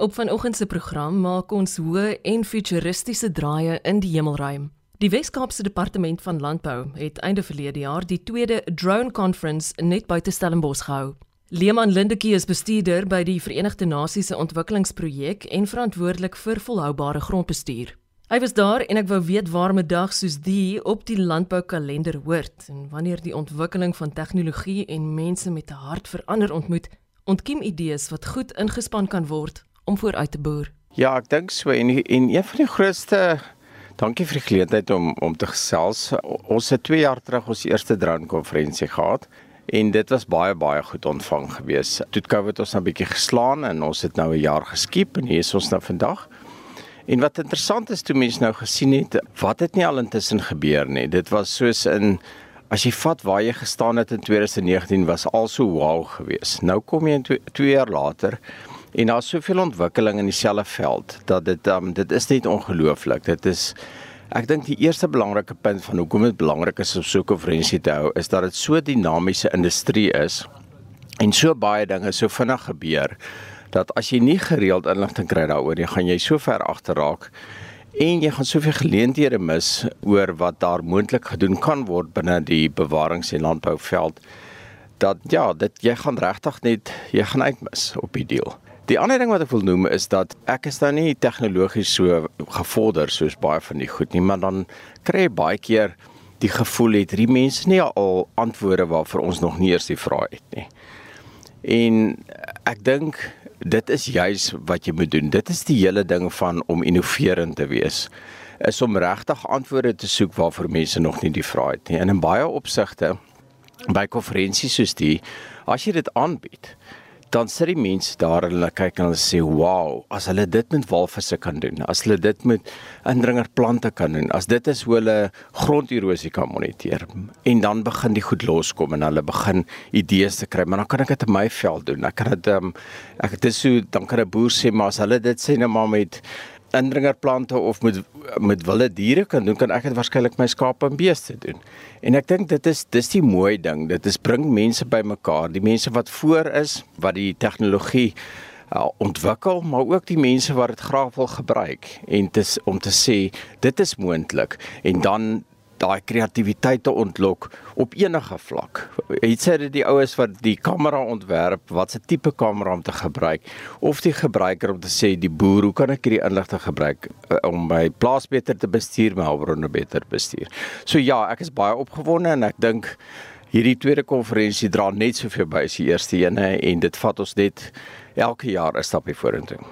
Op vanoggend se program maak ons hoë en futuristiese draaie in die hemelruim. Die Wes-Kaapse Departement van Landbou het einde verlede jaar die tweede Drone Conference net buite Stellenbosch gehou. Leeman Lindekie is bestuurder by die Verenigde Nasies se ontwikkelingsprojek en verantwoordelik vir volhoubare grondbestuur. Hy was daar en ek wou weet waar 'n dag soos die op die landboukalender hoort en wanneer die ontwikkeling van tegnologie en mense met 'n hart verander ontmoet, ontkiem idees wat goed ingespan kan word om vooruit te boer. Ja, ek dink so en en een van die grootste dankie vir die geleentheid om om te gesels. Ons het 2 jaar terug ons eerste drone konferensie gehad en dit was baie baie goed ontvang gewees. Toe COVID ons nou 'n bietjie geslaan en ons het nou 'n jaar geskiep en hier is ons nou vandag. En wat interessant is toe mense nou gesien het wat het nie al intussen gebeur nie. Dit was soos in as jy vat waar jy gestaan het in 2019 was al so wow geweest. Nou kom jy 2 jaar later En daar's soveel ontwikkeling in dieselfde veld dat dit um, dit is net ongelooflik. Dit is ek dink die eerste belangrike punt van hoekom dit belangrik is om so 'n konferensie te hou is dat dit so dinamiese industrie is en so baie dinge so vinnig gebeur dat as jy nie gereeld inligting kry daaroor nie, gaan jy so ver agterraak en jy gaan soveel geleenthede mis oor wat daar moontlik gedoen kan word binne die bewarings- en landbouveld dat ja, dit jy gaan regtig net jy gaan uitmis op die deel. Die ander ding wat ek wil noem is dat ek is nou nie tegnologies so gevorder soos baie van die goed nie, maar dan kry jy baie keer die gevoel het hierdie mense nie al antwoorde waarvoor ons nog nie eers die vrae het nie. En ek dink dit is juis wat jy moet doen. Dit is die hele ding van om innoverend te wees is om regtig antwoorde te soek waarvoor mense nog nie die vrae het nie. En in baie opsigte by konferensies soos die as jy dit aanbied, dan sit die mense daar en hulle kyk en hulle sê wow, as hulle dit met walvisse kan doen, as hulle dit met indringerplante kan doen, as dit is hoe hulle gronderosie kan moniteer en dan begin die goed loskom en hulle begin idees te kry, maar dan kan ek dit in my veld doen. Ek kan dit um, ek dit is so dan kan 'n boer sê maar as hulle dit sê net maar met indringerplante of met met wilde diere kan doen, kan ek dit waarskynlik my skape en beeste doen. En ek dink dit is dis die mooi ding. Dit is bring mense bymekaar, die mense wat voor is, wat die tegnologie uh, ontwikkel, maar ook die mense wat dit graag wil gebruik en dis om te sê dit is moontlik en dan daai kreatiwiteit te ontlok op enige vlak. Het sê dit die oues wat die kamera ontwerp, wat se tipe kamera om te gebruik of die gebruiker om te sê die boer, hoe kan ek hierdie inligting gebruik uh, om my plaas beter te bestuur, my hulpbronne beter bestuur. So ja, ek is baie opgewonde en ek dink hierdie tweede konferensie dra net soveel by as die eerste ene en dit vat ons net elke jaar 'n stapie vorentoe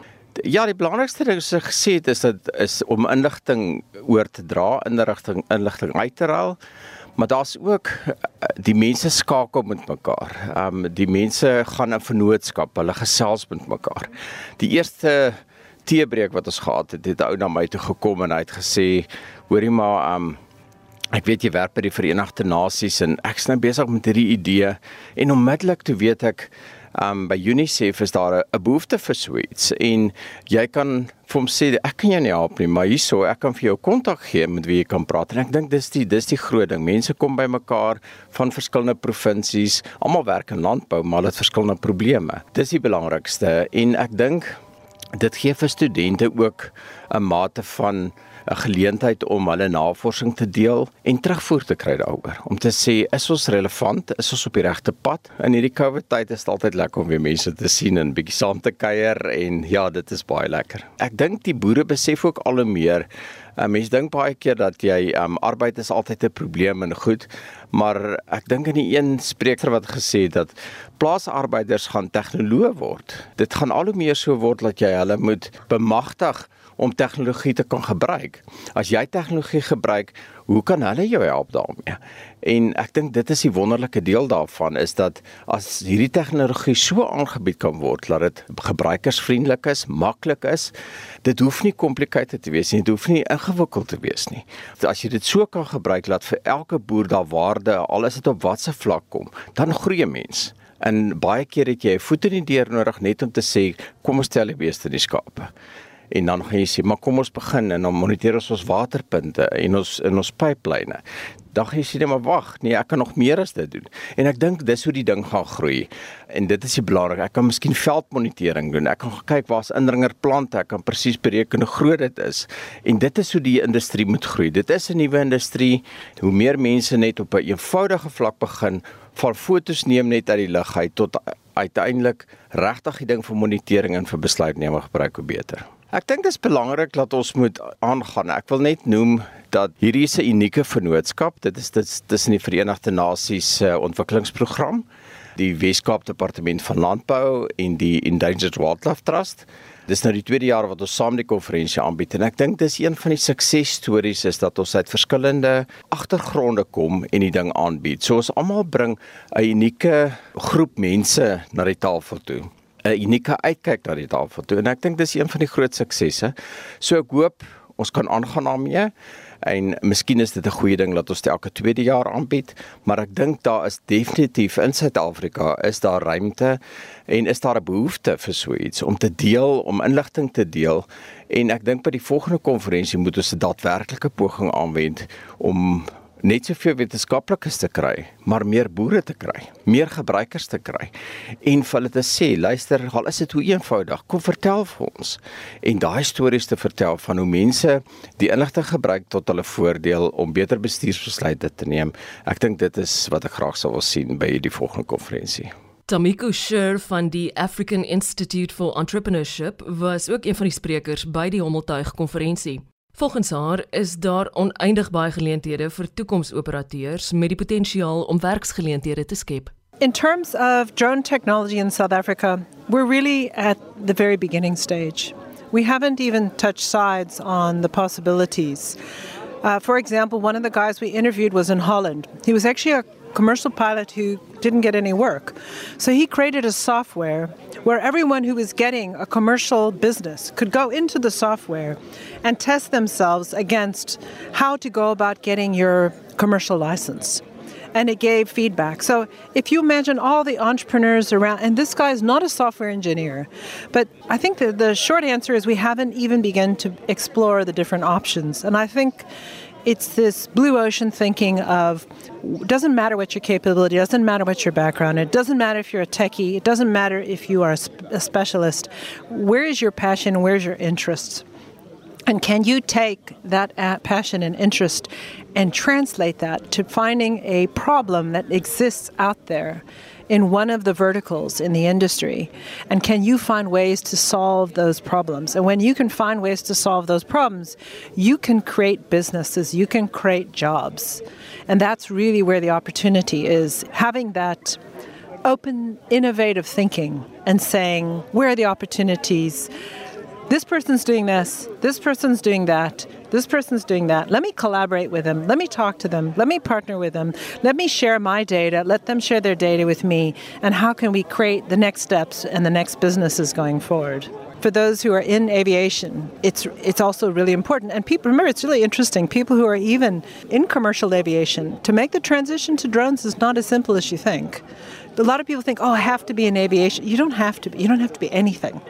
ja, die belangrikste ding wat ek gesê het is dat is om inligting oor te dra, inligting inligting uit te ruil. Maar daar's ook die mense skakel met mekaar. Ehm um, die mense gaan in vennootskap, hulle gesels met mekaar. Die eerste teebreek wat ons gehad het, het 'n ou na my toe gekom en hy het gesê, hoorie maar ehm um, ek weet jy werk by die Verenigde Nasies en ek's nou besig met hierdie idee en onmiddellik toe weet ek um by UNICEF is daar 'n behoefte vir suits en jy kan vir hom sê ek kan jou nie help nie maar hierso ek kan vir jou kontak gee met wie jy kan praat. En ek dink dis die dis die groot ding. Mense kom by mekaar van verskillende provinsies. Almal werk in landbou maar hulle het verskillende probleme. Dis die belangrikste. En ek dink dit gee vir studente ook 'n mate van 'n geleentheid om hulle navorsing te deel en terugvoer te kry daaroor. Om te sê, is ons relevant? Is ons op die regte pad? In hierdie COVID tyd is dit altyd lekker om weer mense te sien en bietjie saam te kuier en ja, dit is baie lekker. Ek dink die boere besef ook al hoe meer Uh, mense dink baie keer dat jy um arbeid is altyd 'n probleem en goed, maar ek dink in die een spreker wat gesê het dat plaasarbeiders gaan tegnoloë word. Dit gaan al hoe meer so word dat jy hulle moet bemagtig om tegnologie te kan gebruik. As jy tegnologie gebruik, hoe kan hulle jou help daarmee? En ek dink dit is die wonderlike deel daarvan is dat as hierdie tegnologie so aangebied kan word dat dit gebruikersvriendelik is, maklik is, dit hoef nie komplikeer te wees nie, dit hoef nie ingewikkeld te wees nie. As jy dit so kan gebruik dat vir elke boer daar waarde, al is dit op watse vlak kom, dan groei 'n mens. En baie keer het jy 'n voet in die deur nodig net om te sê kom ons stel die beeste in die skape. En dan gaan jy sê, maar kom ons begin en dan moniteer ons ons waterpunte en ons in ons pyplyne dan gaan jy sê nee maar wag, nee, ek kan nog meer as dit doen. En ek dink dis hoe die ding gaan groei. En dit is belangrik. Ek kan miskien veldmonitering doen. Ek kan kyk waar's indringerplante, ek kan presies bereken hoe groot dit is. En dit is hoe die industrie moet groei. Dit is 'n nuwe industrie. Hoe meer mense net op 'n eenvoudige vlak begin van fotos neem net uit die lug uit tot uiteindelik regtig die ding vir monitering en vir besluitneming gebruik hoe beter. Ek dink dit is belangrik dat ons moet aangaan. Ek wil net noem dat hierdie is 'n unieke vennootskap. Dit is dit tussen die Verenigde Nasies se uh, ontwikkelingsprogram, die Weskaap Departement van Landbou en die Endangered Wildlife Trust. Dis nou die tweede jaar wat ons saam die konferensie aanbied en ek dink dis een van die suksesstories is dat ons uit verskillende agtergronde kom en die ding aanbied. So ons almal bring 'n unieke groep mense na die tafel toe. 'n unieke uitkyk na die tafel toe en ek dink dis een van die groot suksesse. So ek hoop ons kan aangaan daarmee en miskien is dit 'n goeie ding dat ons dit elke tweede jaar aanbied, maar ek dink daar is definitief in Suid-Afrika is daar ruimte en is daar 'n behoefte vir so iets om te deel, om inligting te deel en ek dink by die volgende konferensie moet ons 'n daadwerklike poging aanwend om net soveel wetenskaplikes te kry, maar meer boere te kry, meer gebruikers te kry en vir hulle te sê, luister, al is dit hoe eenvoudig, kom vertel vir ons en daai stories te vertel van hoe mense die inligting gebruik tot hulle voordeel om beter bestuursbesluite te neem. Ek dink dit is wat ek graag sou wil sien by die volgende konferensie. Tamiko Sher van die African Institute for Entrepreneurship was ook een van die sprekers by die Hommeltuig konferensie. Volgens haar is daar oneindig baie geleenthede vir toekomsoperateurs met die potensiaal om werksgeleenthede te skep. In terms of drone technology in South Africa, we're really at the very beginning stage. We haven't even touched sides on the possibilities. Uh, for example, one of the guys we interviewed was in Holland. He was actually a commercial pilot who didn't get any work. So he created a software where everyone who was getting a commercial business could go into the software and test themselves against how to go about getting your commercial license. And it gave feedback. So if you imagine all the entrepreneurs around, and this guy is not a software engineer, but I think the, the short answer is we haven't even begun to explore the different options. And I think it's this blue ocean thinking of doesn't matter what your capability, doesn't matter what your background, it doesn't matter if you're a techie, it doesn't matter if you are a, specialist. Where is your passion? Where's your interest? And can you take that uh, passion and interest and translate that to finding a problem that exists out there in one of the verticals in the industry? And can you find ways to solve those problems? And when you can find ways to solve those problems, you can create businesses, you can create jobs. And that's really where the opportunity is having that open, innovative thinking and saying, where are the opportunities? This person's doing this, this person's doing that, this person's doing that. Let me collaborate with them. Let me talk to them. Let me partner with them. Let me share my data. Let them share their data with me. And how can we create the next steps and the next businesses going forward? For those who are in aviation, it's it's also really important. And people remember it's really interesting. People who are even in commercial aviation to make the transition to drones is not as simple as you think. A lot of people think, "Oh, I have to be in aviation." You don't have to be. You don't have to be anything.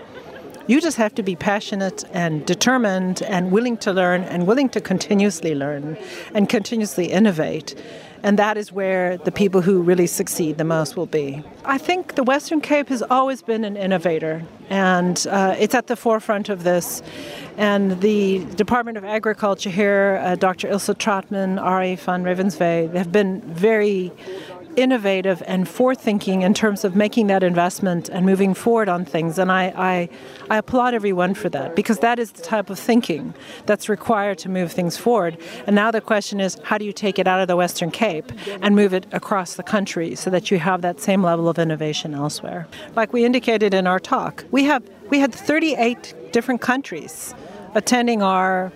You just have to be passionate and determined and willing to learn and willing to continuously learn and continuously innovate. And that is where the people who really succeed the most will be. I think the Western Cape has always been an innovator, and uh, it's at the forefront of this. And the Department of Agriculture here, uh, Dr. Ilse Trotman, Ari van Ravensvee, have been very innovative and forward-thinking in terms of making that investment and moving forward on things. And I, I, I, applaud everyone for that because that is the type of thinking that's required to move things forward. And now the question is, how do you take it out of the Western Cape and move it across the country so that you have that same level of innovation elsewhere? Like we indicated in our talk, we have we had 38 different countries attending our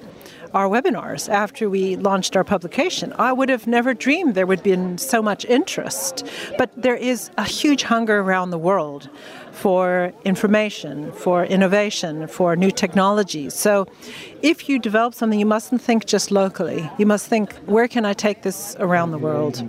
our webinars after we launched our publication. I would have never dreamed there would be so much interest. But there is a huge hunger around the world for information, for innovation, for new technologies. So if you develop something, you mustn't think just locally. You must think, where can I take this around the world?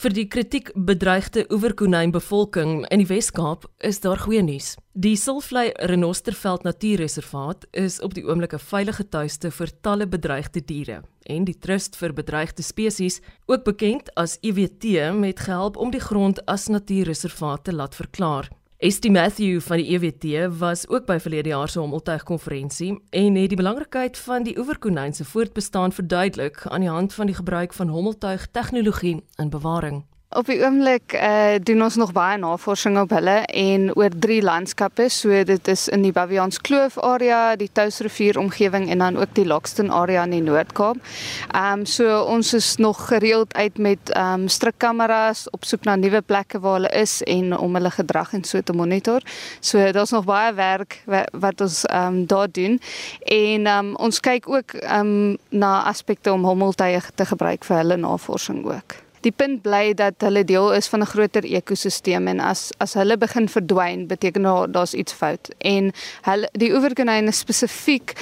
Vir die kritiek bedreigde oeverkonynbevolking in die Wes-Kaap is daar goeie nuus. Die Silvlei Renosterveld Natuurreservaat is op die oomblik 'n veilige tuiste vir talle bedreigde diere en die Trust vir Bedreigde Spesies, ook bekend as EWT, het gehelp om die grond as natuurreservaat te laat verklaar. Estie Matthew van die EWT was ook by verlede jaar se hommeltuig konferensie en het die belangrikheid van die oeverkonyn se voortbestaan verduidelik aan die hand van die gebruik van hommeltuig tegnologie in bewaring. Op die oomblik uh, doen ons nog baie navorsing op hulle en oor drie landskappe. So dit is in die Bavians Kloof area, die Touwsrivier omgewing en dan ook die Lockston area in die Noord-Kaap. Ehm um, so ons is nog gereeld uit met ehm um, strikkameras op soek na nuwe plekke waar hulle is en om hulle gedrag en so te monitor. So daar's nog baie werk wat ons ehm um, daar doen. En ehm um, ons kyk ook ehm um, na aspekte om hommeltuie te gebruik vir hulle navorsing ook die punt bly dat hulle deel is van 'n groter ekosisteem en as as hulle begin verdwyn beteken daar daar's iets fout. En hulle die oeverkonyne spesifiek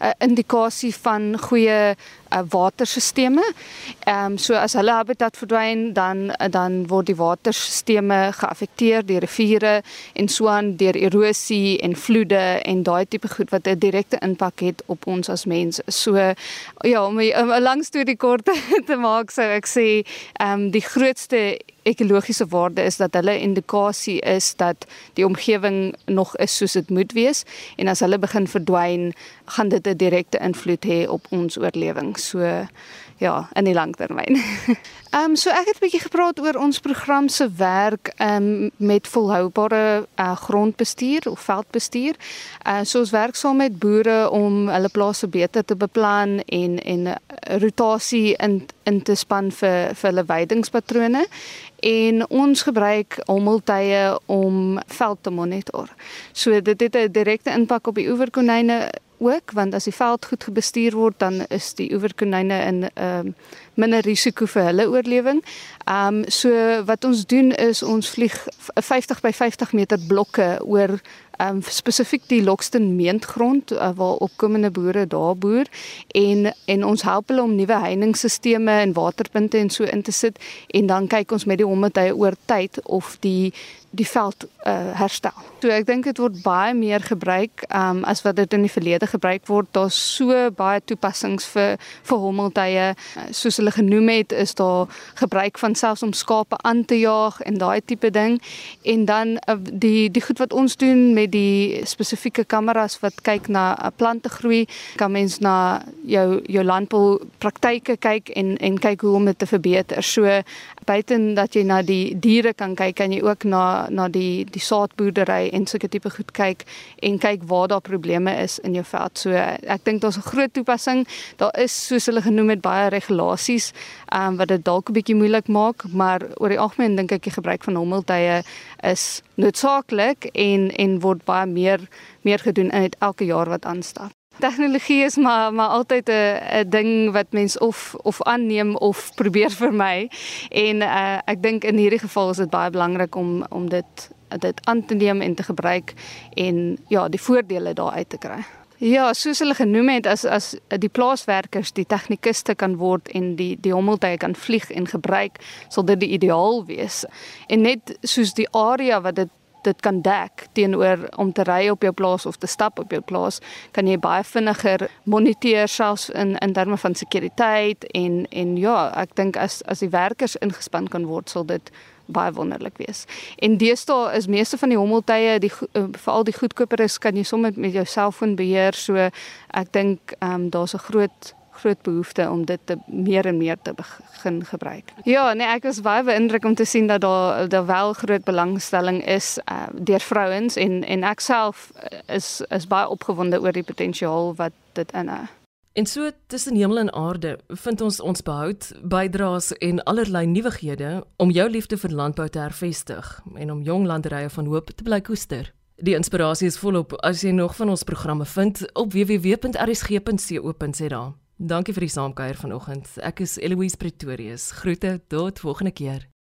'n indikasie van goeie uh, waterstelsels. Ehm um, so as hulle habitat verdwyn, dan uh, dan word die waterstelsels geaffekteer deur riviere en so aan deur erosie en vloede en daai tipe goed wat 'n direkte impak het op ons as mense. So ja, om 'n lang storie kort te maak, sou ek sê ehm um, die grootste ekologiese waarde is dat hulle indikasie is dat die omgewing nog is soos dit moet wees en as hulle begin verdwyn, gaan dit 'n direkte invloed hê op ons oorlewing. So ja, in die langtermyn. Ehm um, so ek het 'n bietjie gepraat oor ons program se werk ehm um, met volhoubare uh, grondbestuur of veldbestuur. Uh so ons werk saam met boere om hulle plase beter te beplan en en uh, rotasie in in te span vir vir hulle weidingspatrone en ons gebruik hommeltuie om veld te monitor. So dit het 'n direkte impak op die oeverkonyne ook want as die veld goed gebestuur word dan is die oeverkonyne in 'n uh, minder risiko vir hulle oorlewing. Ehm um, so wat ons doen is ons vlieg 50 by 50 meter blokke oor um, spesifiek die Lockston meentgrond uh, waar opkomende boere daar boer en en ons help hulle om nuwe heiningsisteme en waterpunte en so in te sit en dan kyk ons met die hommetye oor tyd of die die veld uh, herstel. So ek dink dit word baie meer gebruik um, as wat dit in die verlede gebruik word. Daar's so baie toepassings vir vir hommeltuie. Uh, soos hulle genoem het, is daar gebruik van selfs om skape aan te jaag en daai tipe ding. En dan uh, die die goed wat ons doen met die spesifieke kameras wat kyk na uh, plante groei, kan mens na jou jou landbou praktyke kyk en en kyk hoe om dit te verbeter. So buiten dat jy na die diere kan kyk, kan jy ook na na die die saadboerdery en sulke tipe goed kyk en kyk waar daar probleme is in jou veld. So ek dink daar's 'n groot toepassing. Daar is soos hulle genoem het baie regulasies ehm um, wat dit dalk 'n bietjie moeilik maak, maar oor die algemeen dink ek die gebruik van hommeltuie is noodsaaklik en en word baie meer meer gedoen in elke jaar wat aanstap. Tegnologie is maar maar altyd 'n 'n ding wat mens of of aanneem of probeer vermy. En uh, ek dink in hierdie geval is dit baie belangrik om om dit dit aan te neem en te gebruik en ja, die voordele daar uit te kry. Ja, soos hulle genoem het as as die plaaswerkers die tegnikuste kan word en die die hommeltuie kan vlieg en gebruik, sal dit die ideaal wees. En net soos die area wat dit dit kan dek teenoor om te ry op jou plaas of te stap op jou plaas, kan jy baie vinniger moniteer selfs in in terme van sekuriteit en en ja, ek dink as as die werkers ingespan kan word, sal dit baie wonderlik wees. En deesdae is meeste van die hommeltuie, die uh, veral die goedkoper is, kan jy sommer met jou selfoon beheer, so ek dink ehm um, daar's 'n groot groot behoefte om dit te meer en meer te begin gebruik. Ja, nee, ek was baie beïndruk om te sien dat daar daar wel groot belangstelling is uh, deur vrouens en en ek self uh, is is baie opgewonde oor die potensiaal wat dit inhou. En so tussen hemel en aarde vind ons ons behoud, bydraes en allerlei nuwighede om jou liefde vir landbou te hervestig en om jong landerye van hoop te bly koester. Die inspirasie is volop as jy nog van ons programme vind op www.rsg.co.za. Dankie vir die saamkuier vanoggend. Ek is Eloise Pretorius. Groete tot volgende keer.